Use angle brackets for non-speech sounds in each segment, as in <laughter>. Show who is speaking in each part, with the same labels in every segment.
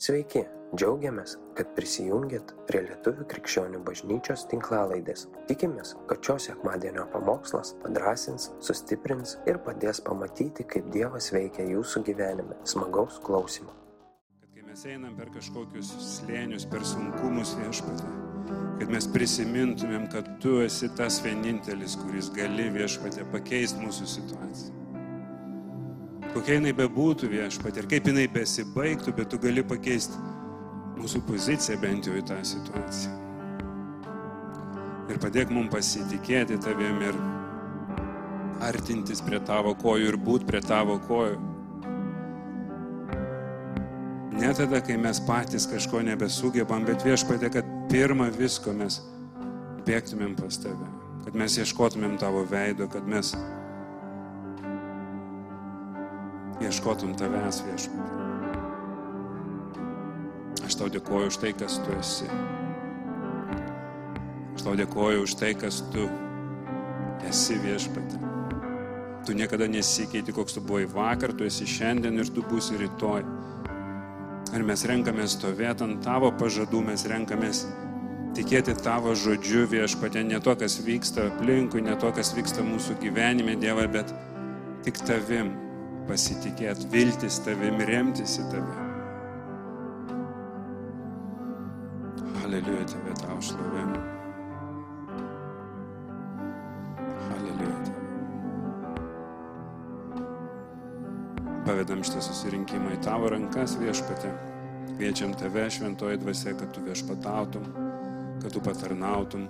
Speaker 1: Sveiki, džiaugiamės, kad prisijungiat prie Lietuvių krikščionių bažnyčios tinklalaidės. Tikimės, kad šios sekmadienio pamokslas padrasins, sustiprins ir padės pamatyti, kaip Dievas veikia jūsų gyvenime. Smagaus klausimų.
Speaker 2: Kad kai mes einam per kažkokius slėnius, per sunkumus viešpatė, kad mes prisimintumėm, kad tu esi tas vienintelis, kuris gali viešpatė pakeisti mūsų situaciją. Kokia jinai bebūtų viešpatė ir kaip jinai besibaigtų, bet tu gali pakeisti mūsų poziciją bent jau į tą situaciją. Ir padėk mums pasitikėti tavim ir artintis prie tavo kojų ir būti prie tavo kojų. Ne tada, kai mes patys kažko nebesugebam, bet viešpatė, kad pirmą visko mes bėgtumėm pas tave, kad mes ieškotumėm tavo veido, kad mes ieškotum tavęs viešpatė. Aš tau dėkoju už tai, kas tu esi. Aš tau dėkoju už tai, kas tu esi viešpatė. Tu niekada nesikeiti, koks tu buvai vakar, tu esi šiandien ir tu būsi rytoj. Ar mes renkamės stovėti ant tavo pažadų, mes renkamės tikėti tavo žodžiu viešpatė, ne to, kas vyksta aplinkui, ne to, kas vyksta mūsų gyvenime, Dieve, bet tik tavim pasitikėti, viltis tavim, remtis į tave. Aleliuja tave tau šlovė. Aleliuja. Pavedam šitą susirinkimą į tavo rankas viešpatė. Kviečiam tave šventoji dvasia, kad tu viešpatautum, kad tu patarnautum,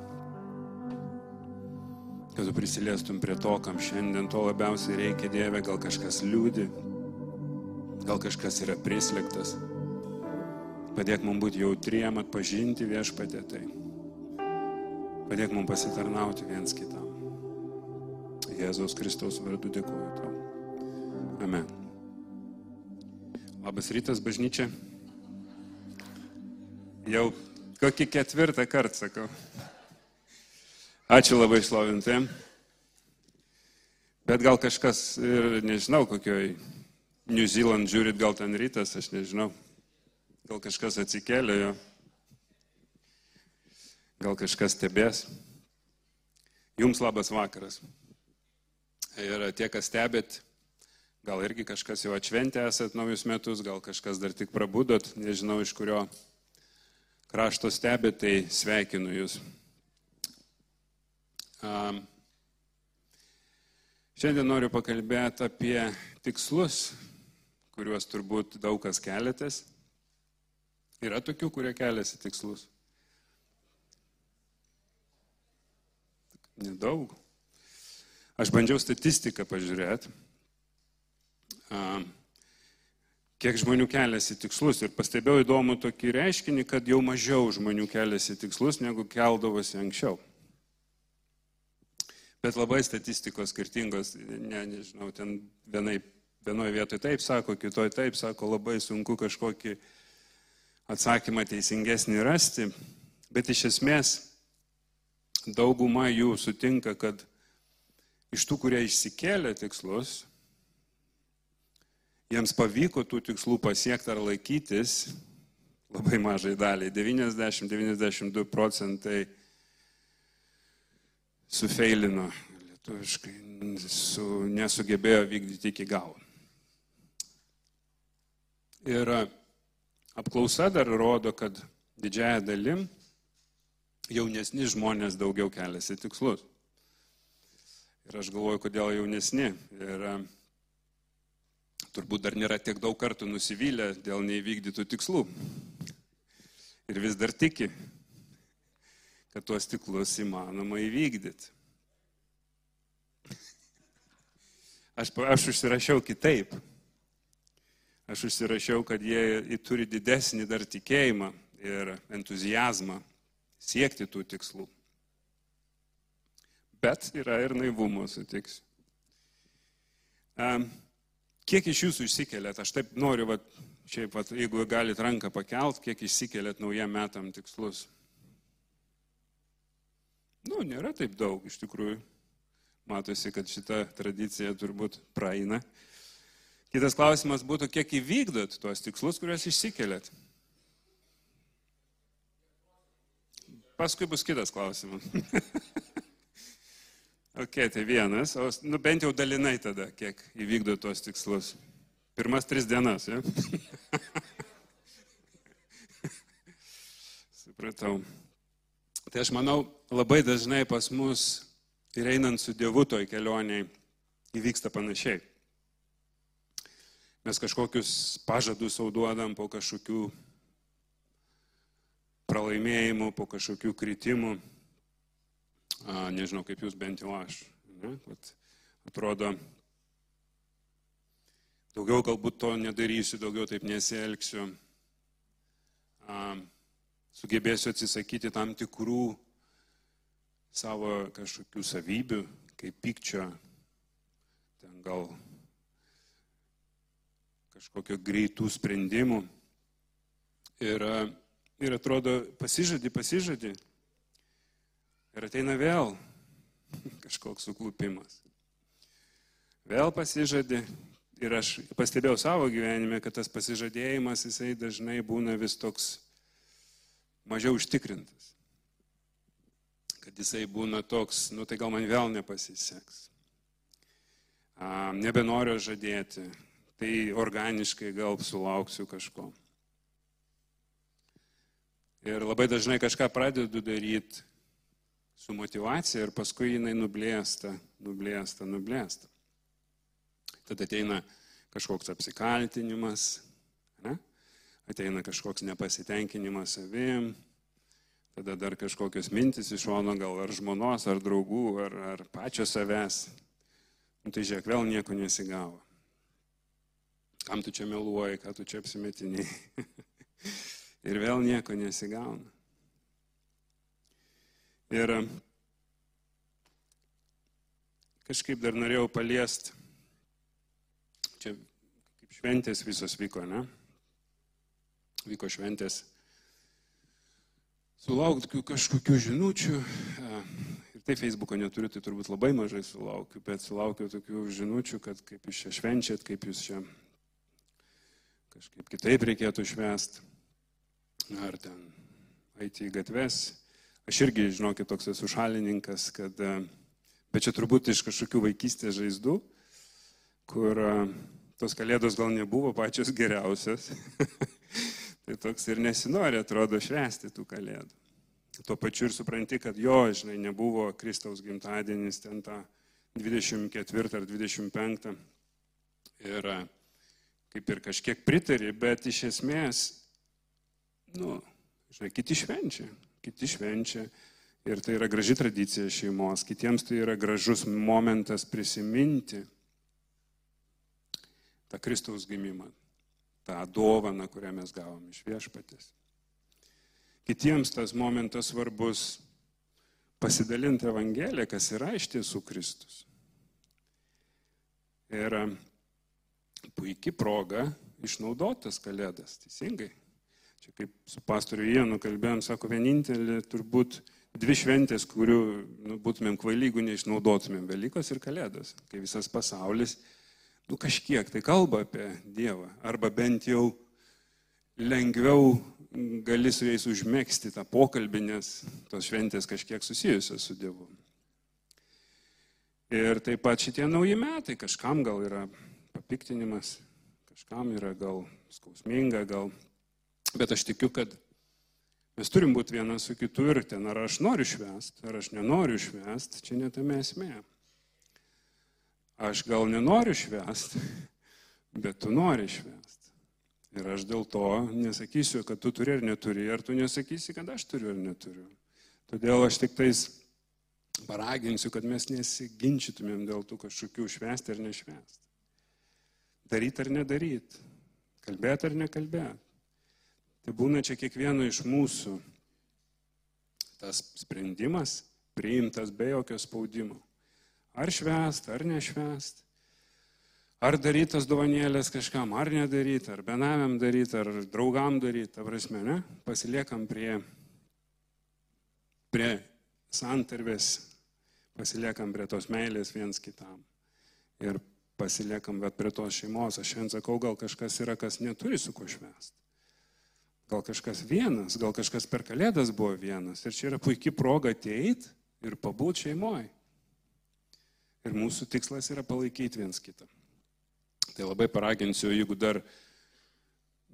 Speaker 2: kad tu prisiliestum prie to, kam šiandien to labiausiai reikia Dieve, gal kažkas liūdi, gal kažkas yra prislėgtas. Padėk mums būti jautriem, atpažinti viešpatė tai. Padėk mums pasitarnauti viens kitam. Jėzaus Kristaus vardu dėkuoju tau. Amen. Labas rytas, bažnyčia. Jau kokį ketvirtą kartą sakau. Ačiū labai šlovintėm. Bet gal kažkas ir nežinau, kokioj New Zealand žiūrit, gal ten rytas, aš nežinau. Gal kažkas atsikėlė jo. Gal kažkas stebės. Jums labas vakaras. Ir tie, kas stebėt, gal irgi kažkas jau atšventę esat naujus metus, gal kažkas dar tik prabudot, nežinau iš kurio krašto stebėt, tai sveikinu jūs. Šiandien noriu pakalbėti apie tikslus, kuriuos turbūt daug kas keliatės. Yra tokių, kurie keliasi tikslus. Nedaug. Aš bandžiau statistiką pažiūrėti, kiek žmonių keliasi tikslus ir pastebėjau įdomų tokį reiškinį, kad jau mažiau žmonių keliasi tikslus, negu keldavosi anksčiau. Bet labai statistikos skirtingos, ne, nežinau, ten vienai, vienoje vietoje taip sako, kitoje taip sako, labai sunku kažkokį atsakymą teisingesnį rasti, bet iš esmės dauguma jų sutinka, kad iš tų, kurie išsikėlė tikslus, jiems pavyko tų tikslų pasiekti ar laikytis labai mažai daliai. 90-92 procentai sufeilino lietuviškai, su, nesugebėjo vykdyti iki galo. Ir apklausa dar rodo, kad didžiaja dalim jaunesni žmonės daugiau keliasi tikslus. Ir aš galvoju, kodėl jaunesni. Ir turbūt dar nėra tiek daug kartų nusivylę dėl neįvykdytų tikslų. Ir vis dar tiki, kad tuos tiklus įmanoma įvykdyti. Aš, aš užsirašiau kitaip. Aš užsirašiau, kad jie turi didesnį dar tikėjimą ir entuzijazmą siekti tų tikslų. Bet yra ir naivumo, sutiksiu. Kiek iš jūsų išsikeliat? Aš taip noriu, va, šiaip, va, jeigu galit ranką pakelt, kiek išsikeliat naujam metam tikslus? Nu, nėra taip daug iš tikrųjų. Matosi, kad šita tradicija turbūt praeina. Kitas klausimas būtų, kiek įvykdot tuos tikslus, kuriuos išsikelėt. Paskui bus kitas klausimas. <laughs> ok, tai vienas, o nu, bent jau dalinai tada, kiek įvykdot tuos tikslus. Pirmas tris dienas, jo? Ja? <laughs> Supratau. Tai aš manau, labai dažnai pas mus ir einant su Dievu toj kelioniai įvyksta panašiai. Mes kažkokius pažadus sauduodam po kažkokių pralaimėjimų, po kažkokių kritimų. A, nežinau, kaip jūs bent jau aš. Ne? Vat, atrodo, daugiau galbūt to nedarysiu, daugiau taip nesielgsiu. A, sugebėsiu atsisakyti tam tikrų savo kažkokių savybių, kaip pykčio, ten gal kažkokio greitų sprendimų. Ir, ir atrodo, pasižadi, pasižadi. Ir ateina vėl <laughs> kažkoks suklupimas. Vėl pasižadi. Ir aš pastebėjau savo gyvenime, kad tas pasižadėjimas, jisai dažnai būna vis toks mažiau užtikrintas. Kad jisai būna toks, nu tai gal man vėl nepasiseks. A, nebenoriu žadėti, tai organiškai gal sulauksiu kažko. Ir labai dažnai kažką pradedu daryti su motivacija ir paskui jinai nublėsta, nublėsta, nublėsta. Tada ateina kažkoks apsikaltinimas? Ateina kažkoks nepasitenkinimas savim, tada dar kažkokios mintis iš šono, gal ar žmonos, ar draugų, ar, ar pačio savęs. Nu, tai žiūrėk, vėl nieko nesigavo. Kam tu čia meluoji, ką tu čia apsimetiniai. <laughs> ir vėl nieko nesigauna. Ir kažkaip dar norėjau paliesti, čia kaip šventės visos vyko, ne? Vyko šventės, sulaukti kažkokių žinučių. Ir tai Facebooko neturiu, tai turbūt labai mažai sulaukiu, bet sulaukiu tokių žinučių, kad kaip jūs čia švenčiat, kaip jūs čia kažkaip kitaip reikėtų švęsti. Ar ten eiti į gatves. Aš irgi, žinokit, toks esu šalininkas, kad, bet čia turbūt iš kažkokių vaikystės žaizdų, kur tos kalėdos gal nebuvo pačios geriausios. <laughs> Tai toks ir nesinori, atrodo, švęsti tų kalėdų. Tuo pačiu ir supranti, kad jo, žinai, nebuvo Kristaus gimtadienis ten tą 24 ar 25. Ir kaip ir kažkiek pritari, bet iš esmės, nu, žinai, kiti švenčia, kiti švenčia. Ir tai yra graži tradicija šeimos, kitiems tai yra gražus momentas prisiminti tą Kristaus gimimą tą dovaną, kurią mes gavom iš viešpatės. Kitiems tas momentas svarbus pasidalinti Evangeliją, kas yra iš tiesų Kristus. Ir puikia proga išnaudotas kalėdas, teisingai. Čia kaip su pastoriu Jėnu kalbėjom, sako, vienintelė turbūt dvi šventės, kurių nu, būtumėm kvailygų neišnaudotumėm - Velykos ir Kalėdos, kai visas pasaulis nu kažkiek tai kalba apie Dievą, arba bent jau lengviau gali su jais užmėgsti tą pokalbį, nes tos šventės kažkiek susijusios su Dievu. Ir taip pat šitie nauji metai, kažkam gal yra papiktinimas, kažkam yra gal skausminga, gal, bet aš tikiu, kad mes turim būti vienas su kitu ir ten, ar aš noriu švęsti, ar aš nenoriu švęsti, čia netame esmė. Aš gal nenoriu švęsti, bet tu nori švęsti. Ir aš dėl to nesakysiu, kad tu turi ar neturi, ar tu nesakysi, kad aš turiu ar neturiu. Todėl aš tik tais paraginsiu, kad mes nesiginčytumėm dėl tų kažkokių švęsti ar nešvęsti. Daryti ar nedaryti. Kalbėti ar nekalbėti. Tai būna čia kiekvieno iš mūsų tas sprendimas priimtas be jokio spaudimo. Ar švest, ar nešvest. Ar darytas dovanėlės kažkam, ar nedaryti, ar benamiam daryti, ar draugam daryti, ta prasme, ne? Pasiliekam prie, prie santarvės, pasiliekam prie tos meilės viens kitam. Ir pasiliekam bet prie tos šeimos. Aš šiandien sakau, gal kažkas yra, kas neturi su kuo švest. gal kažkas vienas, gal kažkas per kalėdas buvo vienas. Ir čia yra puikia proga ateiti ir pabūti šeimoje. Ir mūsų tikslas yra palaikyti viens kitą. Tai labai paraginsiu, jeigu dar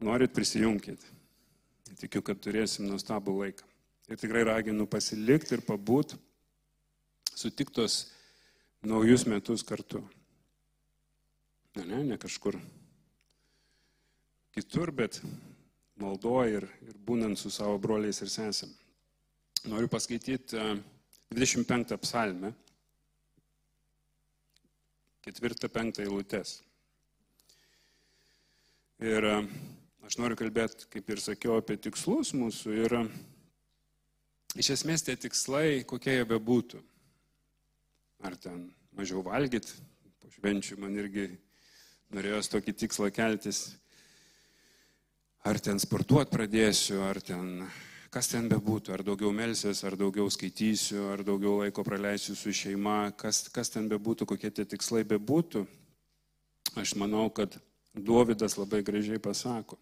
Speaker 2: norit prisijungkit. Tikiu, kad turėsim nuostabų laiką. Ir tikrai raginu pasilikti ir pabūt sutiktos naujus metus kartu. Ne, ne, ne kažkur kitur, bet maldoje ir, ir būnant su savo broliais ir sesėm. Noriu paskaityti 25 psalmę, ketvirtą, penktą eilutės. Ir aš noriu kalbėti, kaip ir sakiau, apie tikslus mūsų. Ir iš esmės tie tikslai, kokie jie bebūtų. Ar ten mažiau valgyti, po švenčių man irgi norėjos tokį tikslą keltis. Ar ten sportuoti pradėsiu, ar ten kas ten bebūtų, ar daugiau melsiuos, ar daugiau skaitysiu, ar daugiau laiko praleisiu su šeima, kas, kas ten bebūtų, kokie tie tikslai bebūtų, aš manau, kad Dovydas labai gražiai pasako.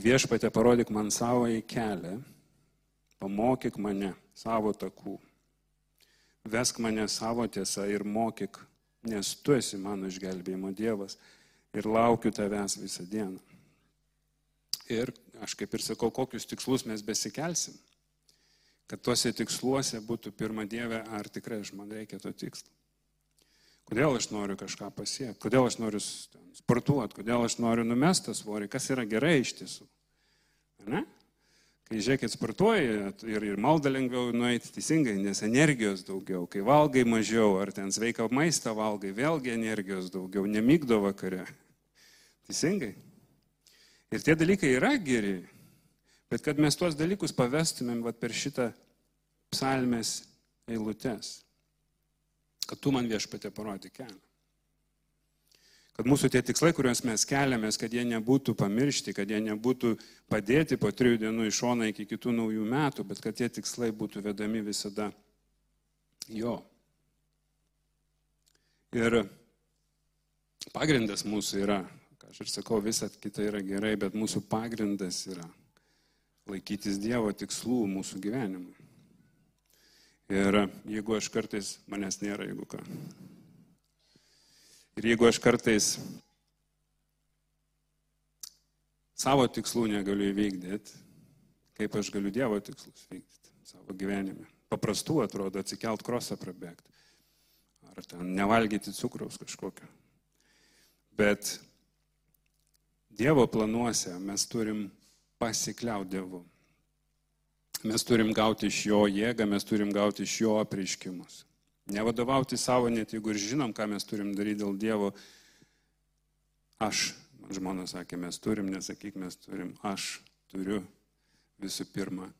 Speaker 2: Viešpatė parodyk man savo į kelią, pamokyk mane savo takų, vesk mane savo tiesą ir mokyk, nes tu esi mano išgelbėjimo Dievas ir laukiu tavęs visą dieną. Ir aš kaip ir sakau, kokius tikslus mes besikelsim. Kad tuose tiksluose būtų pirmą Dievę, ar tikrai aš man reikia to tikslo. Kodėl aš noriu kažką pasiekti, kodėl aš noriu sportuoti, kodėl aš noriu numesti tą svorį, kas yra gerai iš tiesų. Ne? Kai žiūrėkit, sportuoji ir, ir malda lengviau nueiti teisingai, nes energijos daugiau. Kai valgai mažiau, ar ten sveiką maistą valgai, vėlgi energijos daugiau, nemygdo vakare. Teisingai. Ir tie dalykai yra geri, bet kad mes tuos dalykus pavestumėm vat, per šitą psalmės eilutes, kad tu man viešpatė parodė kelią. Kad mūsų tie tikslai, kuriuos mes keliamės, kad jie nebūtų pamiršti, kad jie nebūtų padėti po trijų dienų iš šoną iki kitų naujų metų, bet kad tie tikslai būtų vedami visada jo. Ir pagrindas mūsų yra Aš ir sakau, visa kita yra gerai, bet mūsų pagrindas yra laikytis Dievo tikslų mūsų gyvenimui. Ir jeigu aš kartais, manęs nėra, jeigu ką. Ir jeigu aš kartais savo tikslų negaliu įvykdyti, kaip aš galiu Dievo tikslus vykdyti savo gyvenime. Paprastų atrodo atsikelt krosą prabėgti. Ar ten nevalgyti cukraus kažkokio. Bet Dievo planuose mes turim pasikliauti Dievu. Mes turim gauti iš Jo jėgą, mes turim gauti iš Jo apreiškimus. Nevadovauti savo, net jeigu ir žinom, ką mes turim daryti dėl Dievo. Aš, žmona sakė, mes turim, nesakyk, mes turim. Aš turiu visų pirma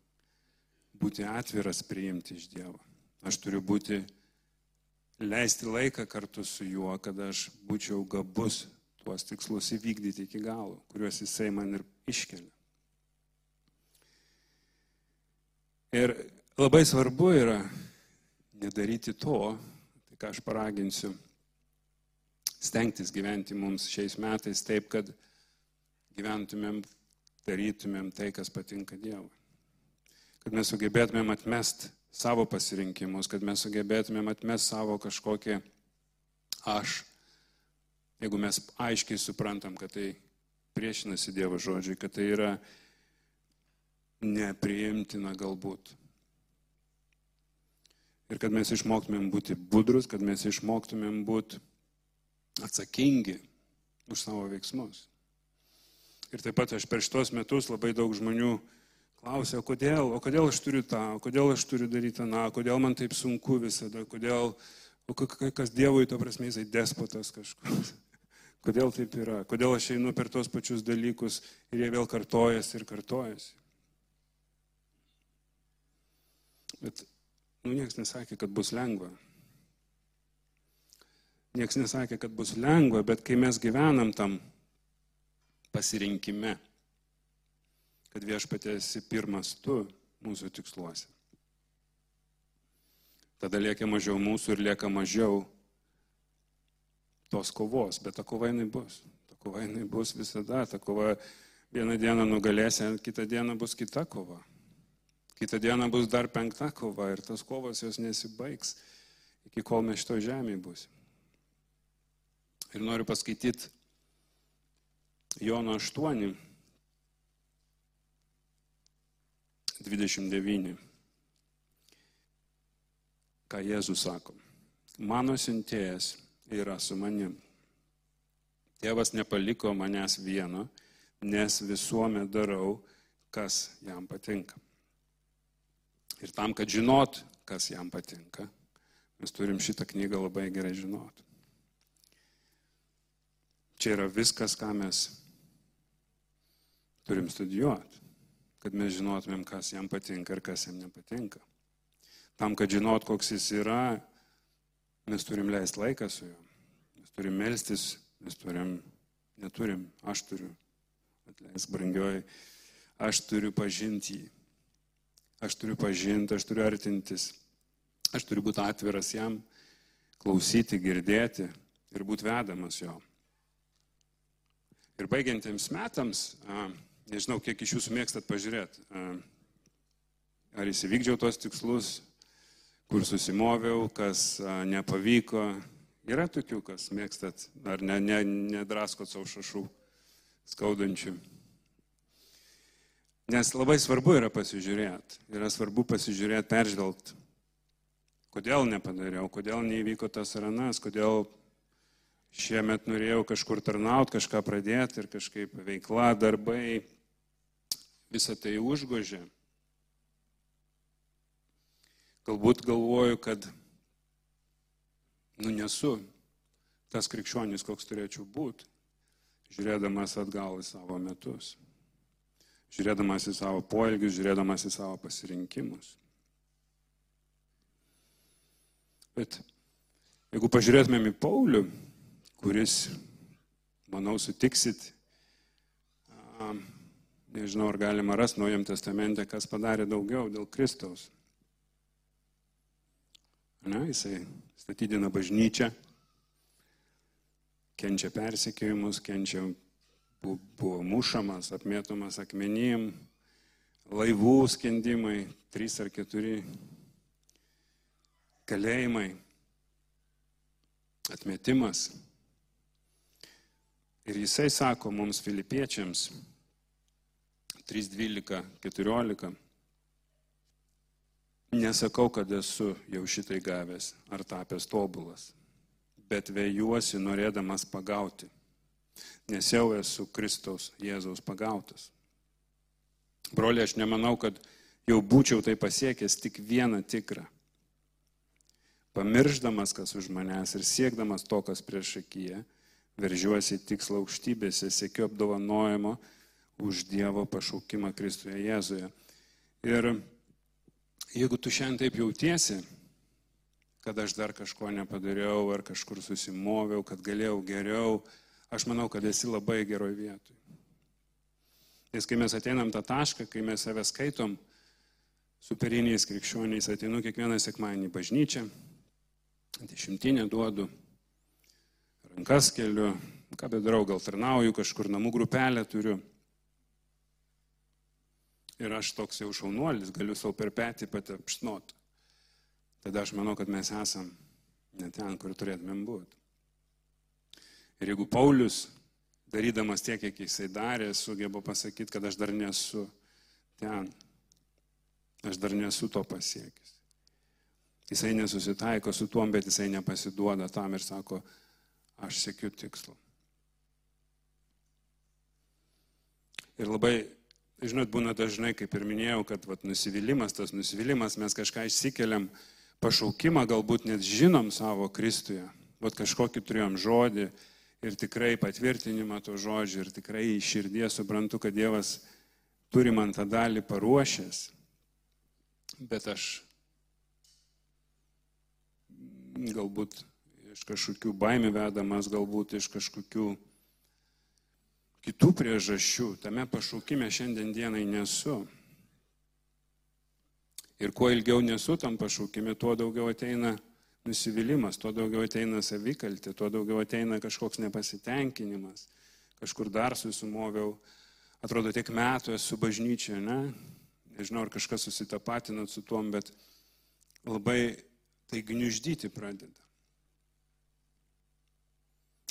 Speaker 2: būti atviras priimti iš Dievo. Aš turiu būti, leisti laiką kartu su juo, kad aš būčiau gabus tuos tikslus įvykdyti iki galo, kuriuos jisai man ir iškelia. Ir labai svarbu yra nedaryti to, tai ką aš paraginsiu, stengtis gyventi mums šiais metais taip, kad gyventumėm, darytumėm tai, kas patinka Dievui. Kad mes sugebėtumėm atmest savo pasirinkimus, kad mes sugebėtumėm atmest savo kažkokį aš Jeigu mes aiškiai suprantam, kad tai priešinasi Dievo žodžiai, kad tai yra nepriimtina galbūt. Ir kad mes išmoktumėm būti budrus, kad mes išmoktumėm būti atsakingi už savo veiksmus. Ir taip pat aš per šitos metus labai daug žmonių klausia, o kodėl, o kodėl aš turiu tą, o kodėl aš turiu daryti tą, kodėl man taip sunku visada, kodėl, o kas Dievui, to prasme, jisai despotas kažkoks. Kodėl taip yra? Kodėl aš einu per tos pačius dalykus ir jie vėl kartojasi ir kartojasi? Bet, nu, niekas nesakė, kad bus lengva. Niekas nesakė, kad bus lengva, bet kai mes gyvenam tam pasirinkime, kad viešpatė esi pirmas tu mūsų tiksluose, tada lieka mažiau mūsų ir lieka mažiau tos kovos, bet ta kova jinai bus. Ta kova jinai bus visada, ta kova Vieną dieną nugalėsi, kitą dieną bus kita kova. Kitą dieną bus dar penkta kova ir tas kovos jos nesibaigs, iki kol mes šito žemėje bus. Ir noriu paskaityti Jono 8, 29. Ką Jėzus sako. Mano siuntėjas yra su manim. Tėvas nepaliko manęs vieno, nes visuomet darau, kas jam patinka. Ir tam, kad žinot, kas jam patinka, mes turim šitą knygą labai gerai žinoti. Čia yra viskas, ką mes turim studijuoti, kad mes žinotumėm, kas jam patinka ir kas jam nepatinka. Tam, kad žinot, koks jis yra, mes turim leisti laiką su juo. Mes turim melstis, mes turim, neturim, aš turiu atleisk brangioji, aš turiu pažinti jį. Aš turiu pažinti, aš turiu artintis. Aš turiu būti atviras jam, klausyti, girdėti ir būti vedamas jo. Ir baigiantiems metams, nežinau, kiek iš jūsų mėgstat pažiūrėti, ar įsivykdžiau tos tikslus, kur susimoviau, kas nepavyko. Yra tokių, kas mėgstat, ar ne, ne, nedraskot savo šašų skaudančių. Nes labai svarbu yra pasižiūrėti, yra svarbu pasižiūrėti, peržvelgti, kodėl nepadariau, kodėl neįvyko tas ranas, kodėl šiemet norėjau kažkur tarnauti, kažką pradėti ir kažkaip veikla, darbai, visą tai užgožė. Galbūt galvoju, kad, nu, nesu tas krikščionis, koks turėčiau būti žiūrėdamas atgal į savo metus, žiūrėdamas į savo poelgius, žiūrėdamas į savo pasirinkimus. Bet jeigu pažiūrėtumėm į Paulių, kuris, manau, sutiksit, nežinau, ar galima rasti Naujam testamente, kas padarė daugiau dėl Kristaus. Ne, jisai statydina bažnyčią, kenčia persekiojimus, kenčia, buvo mušamas, apmėtomas akmenim, laivų skendimai, trys ar keturi kalėjimai, atmetimas. Ir jisai sako mums filipiečiams 3.12, 14. Nesakau, kad esu jau šitai gavęs ar tapęs tobulas bet vėjuosi norėdamas pagauti, nes jau esu Kristaus Jėzaus pagautas. Broliai, aš nemanau, kad jau būčiau tai pasiekęs tik vieną tikrą. Pamirždamas, kas už manęs ir siekdamas to, kas prieš akiją, veržiuosi į tikslą aukštybėse, sėkiu apdovanojimo už Dievo pašaukimą Kristuje Jėzuje. Ir jeigu tu šiandien taip jautiesi, kad aš dar kažko nepadariau ar kažkur susimoviau, kad galėjau geriau, aš manau, kad esi labai geroj vietoj. Nes kai mes ateinam tą tašką, kai mes save skaitom superiniais krikščioniais, ateinu kiekvieną sekmadienį į bažnyčią, dešimtinę duodu, rankas keliu, ką bedarau, gal tarnauju, kažkur namų grupelę turiu. Ir aš toks jau šaunuolis, galiu savo per petį patapšnot tada aš manau, kad mes esam ne ten, kur turėtumėm būti. Ir jeigu Paulius, darydamas tiek, kiek jisai darė, sugeba pasakyti, kad aš dar nesu ten, aš dar nesu to pasiekęs. Jisai nesusitaiko su tuom, bet jisai nepasiduoda tam ir sako, aš sėkiu tikslu. Ir labai, žinot, būna dažnai, kaip ir minėjau, kad vat, nusivylimas, tas nusivylimas, mes kažką išsikeliam, pašaukimą galbūt net žinom savo Kristuje. Vat kažkokį turėjom žodį ir tikrai patvirtinimą to žodžio ir tikrai iš širdies suprantu, kad Dievas turi man tą dalį paruošęs. Bet aš galbūt iš kažkokių baimių vedamas, galbūt iš kažkokių kitų priežasčių tame pašaukime šiandien dienai nesu. Ir kuo ilgiau nesu tam pašaukime, tuo daugiau ateina nusivylimas, tuo daugiau ateina savikaltė, tuo daugiau ateina kažkoks nepasitenkinimas, kažkur dar susimoviau, atrodo, tiek metų esu bažnyčioje, ne? Nežinau, ar kažkas susitapatinat su tuom, bet labai tai gniuždyti pradeda.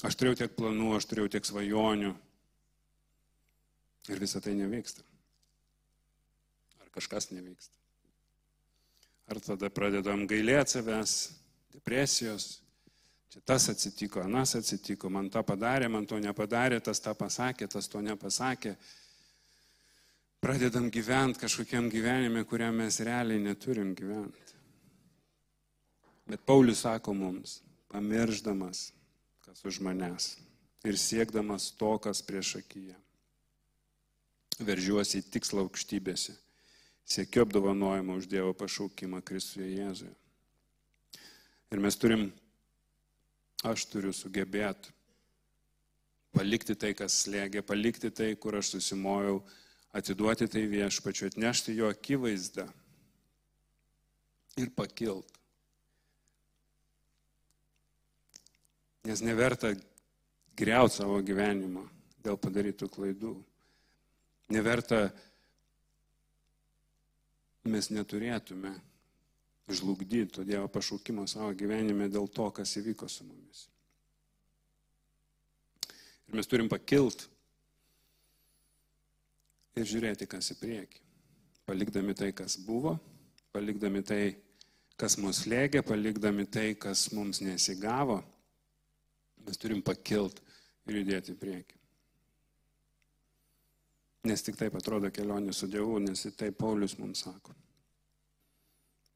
Speaker 2: Aš turėjau tiek planų, aš turėjau tiek svajonių. Ir visa tai nevyksta. Ar kažkas nevyksta. Ar tada pradedam gailėti savęs, depresijos, čia tas atsitiko, anas atsitiko, man tą padarė, man to nepadarė, tas tą pasakė, tas to nepasakė. Pradedam gyventi kažkokiam gyvenime, kuriam mes realiai neturim gyventi. Bet Paulius sako mums, pamirždamas, kas už manęs ir siekdamas to, kas prieš akiją. Veržiuosi į tikslą aukštybėse, siekiu apdovanojimą už Dievo pašaukimą Kristuje Jėzuje. Ir mes turim, aš turiu sugebėti palikti tai, kas slėgia, palikti tai, kur aš susimojau, atiduoti tai viešpačiu, atnešti jo akivaizdą ir pakilt. Nes neverta greuti savo gyvenimo dėl padarytų klaidų. Neverta, mes neturėtume žlugdyti to Dievo pašaukimo savo gyvenime dėl to, kas įvyko su mumis. Ir mes turim pakilt ir žiūrėti, kas į priekį. Palikdami tai, kas buvo, palikdami tai, kas mus lėgia, palikdami tai, kas mums nesigavo Mes turim pakilt ir judėti į priekį. Nes tik taip atrodo kelionė su Dievu, nes į tai Paulius mums sako.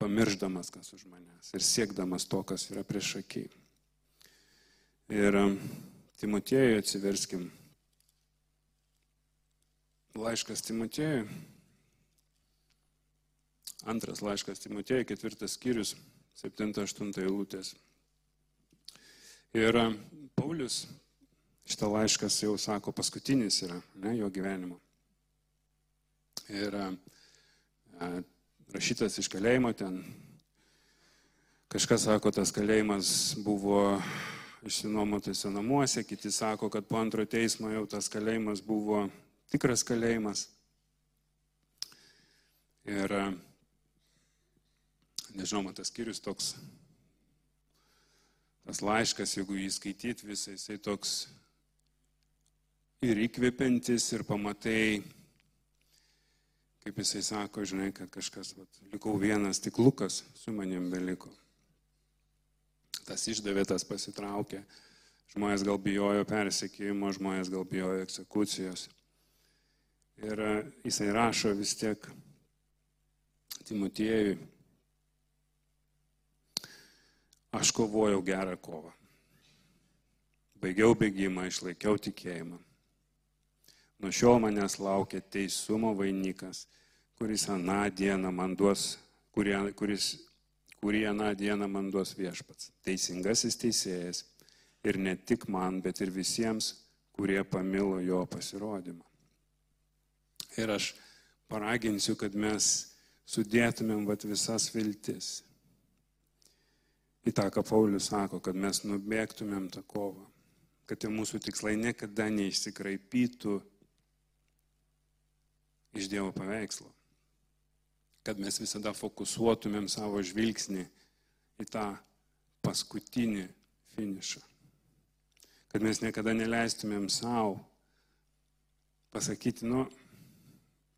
Speaker 2: Pamirždamas, kas už manęs ir siekdamas to, kas yra prieš akį. Ir um, Timotėjui atsiverskim. Laiškas Timotėjui. Antras laiškas Timotėjui, ketvirtas skyrius, 7-8 eilutės. Ir Paulius, šitą laiškas jau sako, paskutinis yra ne, jo gyvenimo. Ir a, rašytas iš kalėjimo ten. Kažkas sako, tas kalėjimas buvo išsinuomotose namuose, kiti sako, kad po antro teismo jau tas kalėjimas buvo tikras kalėjimas. Ir nežinau, man tas skyrius toks tas laiškas, jeigu jį skaityti visai, jisai toks ir įkvepiantis, ir pamatai, kaip jisai sako, žinai, kad kažkas, vat, likau vienas, tik Lukas su manim beliko. Tas išdavė, tas pasitraukė. Žmonės gal bijojo persekėjimo, žmonės gal bijojo eksekucijos. Ir jisai rašo vis tiek Timotiejui, Aš kovojau gerą kovą. Baigiau bėgimą, išlaikiau tikėjimą. Nuo šiol manęs laukia teisumo vainikas, kuris aną dieną man duos, kurie, kuris, kurį aną dieną man duos viešpats. Teisingasis teisėjas. Ir ne tik man, bet ir visiems, kurie pamilo jo pasirodymą. Ir aš paraginsiu, kad mes sudėtumėm vat visas viltis į tą, ką Paulius sako, kad mes nubėgtumėm tą kovą, kad tie mūsų tikslai niekada neišsikraipytų iš Dievo paveikslo, kad mes visada fokusuotumėm savo žvilgsnį į tą paskutinį finišą, kad mes niekada neleistumėm savo pasakyti, nu,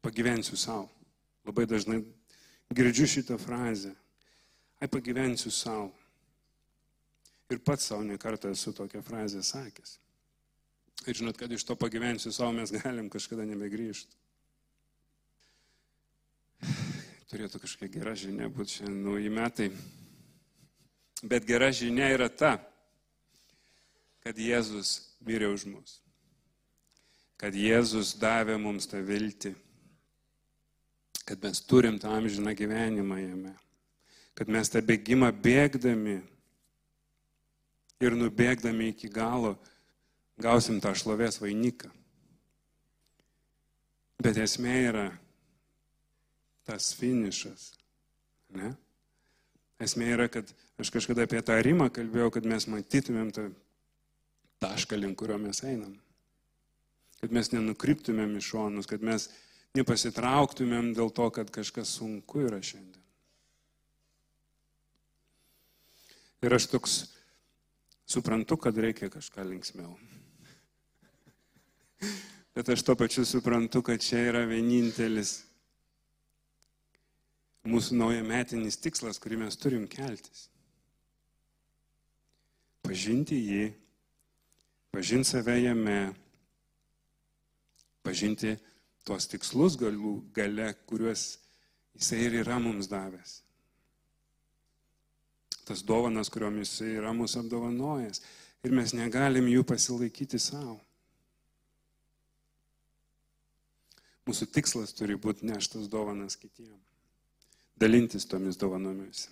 Speaker 2: pagyvensiu savo. Labai dažnai girdžiu šitą frazę, ai pagyvensiu savo. Ir pats savo nekartą esu tokią frazę sakęs. Ir žinot, kad iš to pagyvensiu savo mes galim kažkada nebegrįžti. Turėtų kažkokia gera žinia būti šiandien nauji metai. Bet gera žinia yra ta, kad Jėzus mirė už mus. Kad Jėzus davė mums tą viltį. Kad mes turim tą amžiną gyvenimą jame. Kad mes tą bėgimą bėgdami ir nubėgdami iki galo gausim tą šlovės vainiką. Bet esmė yra tas finišas. Ne? Esmė yra, kad aš kažkada apie tą rimą kalbėjau, kad mes matytumėm tą tašką, link kurio mes einam. kad mes nenukryptumėm iš šonus, kad mes nepasitrauktumėm dėl to, kad kažkas sunku yra šiandien. Ir aš toks suprantu, kad reikia kažką linksmiau. Bet aš to pačiu suprantu, kad čia yra vienintelis mūsų naujametinis tikslas, kurį mes turim keltis. Pažinti jį, pažinti save jame, pažinti tuos tikslus galų gale, kuriuos jisai ir yra mums davęs. Tas dovanas, kuriuom jisai yra mūsų apdovanojęs. Ir mes negalim jų pasilaikyti savo. Mūsų tikslas turi būti neštas dovanas kitiems. Dalintis tomis dovanomis.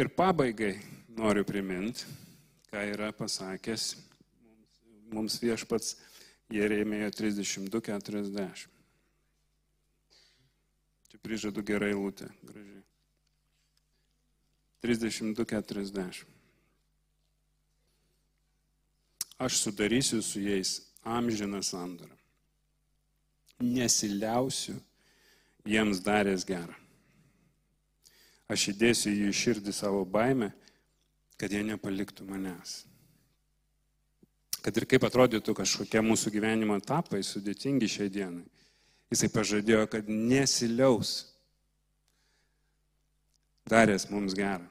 Speaker 2: Ir pabaigai noriu priminti, ką yra pasakęs mums, viešpats Jeremėjo 32.40. Čia prižadu gerai lūtę, gražiai. 32.40. Aš sudarysiu su jais amžiną sandorą. Nesiliausiu jiems daręs gerą. Aš įdėsiu jų širdį savo baimę, kad jie nepaliktų manęs kad ir kaip atrodytų kažkokie mūsų gyvenimo etapai sudėtingi šiai dienai, jisai pažadėjo, kad nesiliaus daręs mums gerą.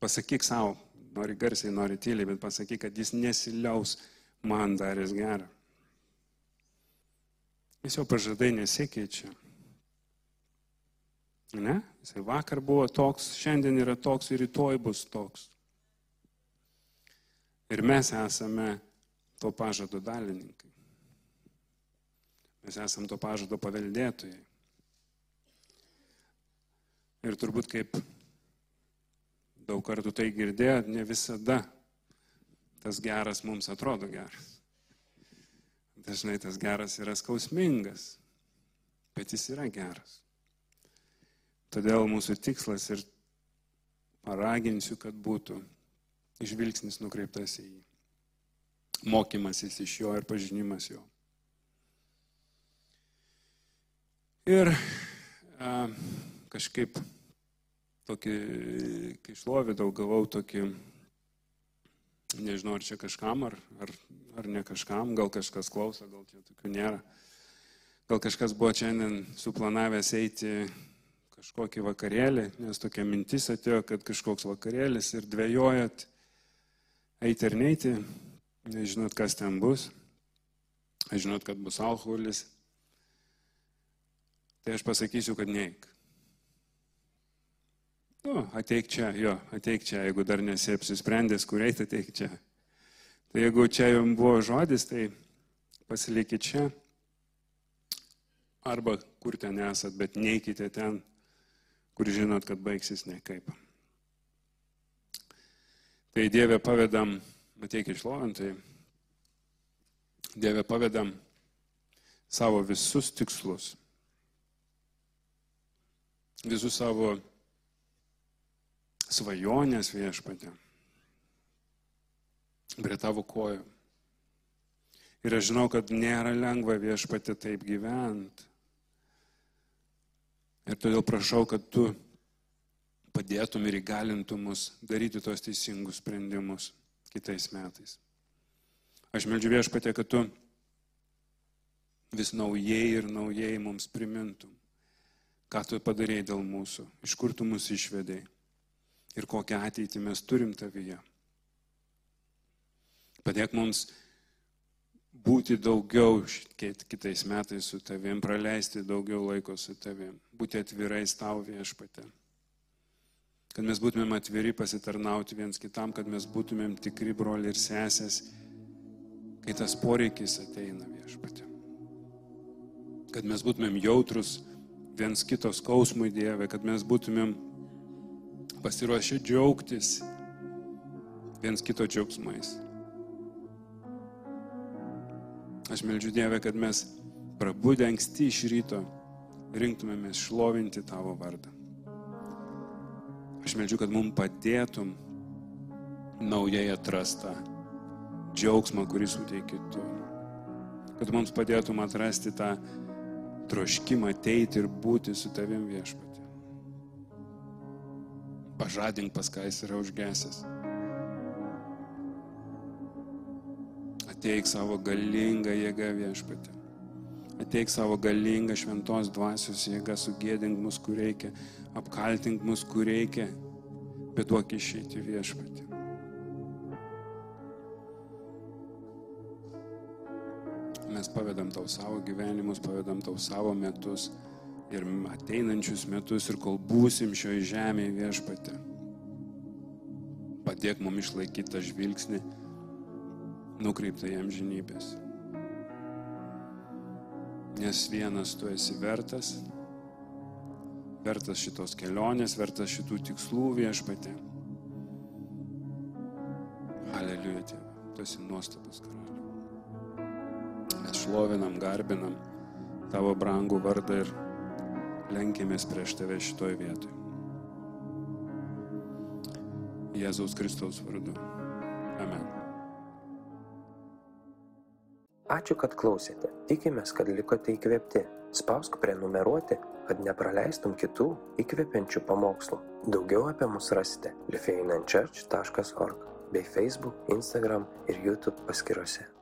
Speaker 2: Pasakyk savo, nori garsiai, nori tyliai, bet pasakyk, kad jis nesiliaus man daręs gerą. Jis jau pažadai nesikeičia. Ne? Jisai vakar buvo toks, šiandien yra toks ir rytoj bus toks. Ir mes esame to pažado dalininkai. Mes esame to pažado paveldėtojai. Ir turbūt kaip daug kartų tai girdėjot, ne visada tas geras mums atrodo geras. Dažnai tas geras yra skausmingas, bet jis yra geras. Todėl mūsų tikslas ir paraginsiu, kad būtų žvilgsnis nukreiptas į jį. Mokymasis iš jo ir pažinimas jo. Ir a, kažkaip tokį, kai šlovėdau, gavau tokį, nežinau, ar čia kažkam, ar, ar, ar ne kažkam, gal kažkas klauso, gal čia tokių nėra. Gal kažkas buvo šiandien suplanavęs eiti kažkokį vakarėlį, nes tokia mintis atėjo, kad kažkoks vakarėlis ir dvėjojat eiti ar neiti, nežinot, kas ten bus, žinot, kad bus alkoholis, tai aš pasakysiu, kad neik. Nu, ateik čia, jo, ateik čia, jeigu dar nesi apsisprendęs, kur eiti, ateik čia. Tai jeigu čia jums buvo žodis, tai pasilikit čia. Arba kur ten esat, bet neikite ten, kur žinot, kad baigsis nekaip. Tai Dievė pavedam, ateik išlovintai, Dievė pavedam savo visus tikslus, visus savo svajonės viešpatė prie tavo kojų. Ir aš žinau, kad nėra lengva viešpatė taip gyventi. Ir todėl prašau, kad tu padėtum ir įgalintum mus daryti tos teisingus sprendimus kitais metais. Aš meldžiu viešpatė, kad tu vis naujai ir naujai mums primintum, ką tu padarėjai dėl mūsų, iš kur tu mus išvedėjai ir kokią ateitį mes turim tavyje. Padėk mums būti daugiau kitais metais su tavim, praleisti daugiau laiko su tavim, būti atvirais tau viešpatė kad mes būtumėm atviri pasitarnauti viens kitam, kad mes būtumėm tikri broliai ir sesės, kai tas poreikis ateina viešpatė. Kad mes būtumėm jautrus viens kitos skausmui Dieve, kad mes būtumėm pasiruošę džiaugtis viens kito džiaugsmais. Aš meldžiu Dievę, kad mes prabudę anksti iš ryto rinktumėmės šlovinti tavo vardą. Aš meldžiu, kad mums padėtum naujai atrastą džiaugsmą, kurį suteiki tu. Kad mums padėtum atrasti tą troškimą ateiti ir būti su tavim viešpatė. Pažadink pas ką jis yra užgesęs. Ateik savo galingą jėgą viešpatė. Ateik savo galingą šventos dvasios jėgą, sugėdink mus, kur reikia, apkaltink mus, kur reikia, bet duok išeiti viešpatį. Mes pavedam tau savo gyvenimus, pavedam tau savo metus ir ateinančius metus ir kol būsim šioje žemėje viešpatė. Padėk mums išlaikyti tą žvilgsnį nukreiptą jam žinybės. Nes vienas tu esi vertas, vertas šitos kelionės, vertas šitų tikslų viešpatė. Aleliuja, Tėve, tu esi nuostabus karaliu. Mes šlovinam, garbinam tavo brangų vardą ir lenkėmės prieš tave šitoj vietoj. Jėzaus Kristaus vardu. Amen.
Speaker 1: Ačiū, kad klausėte. Tikimės, kad likote įkvėpti. Spausk prenumeruoti, kad nepraleistum kitų įkvepiančių pamokslų. Daugiau apie mus rasite lifeinanchurch.org bei Facebook, Instagram ir YouTube paskyrose.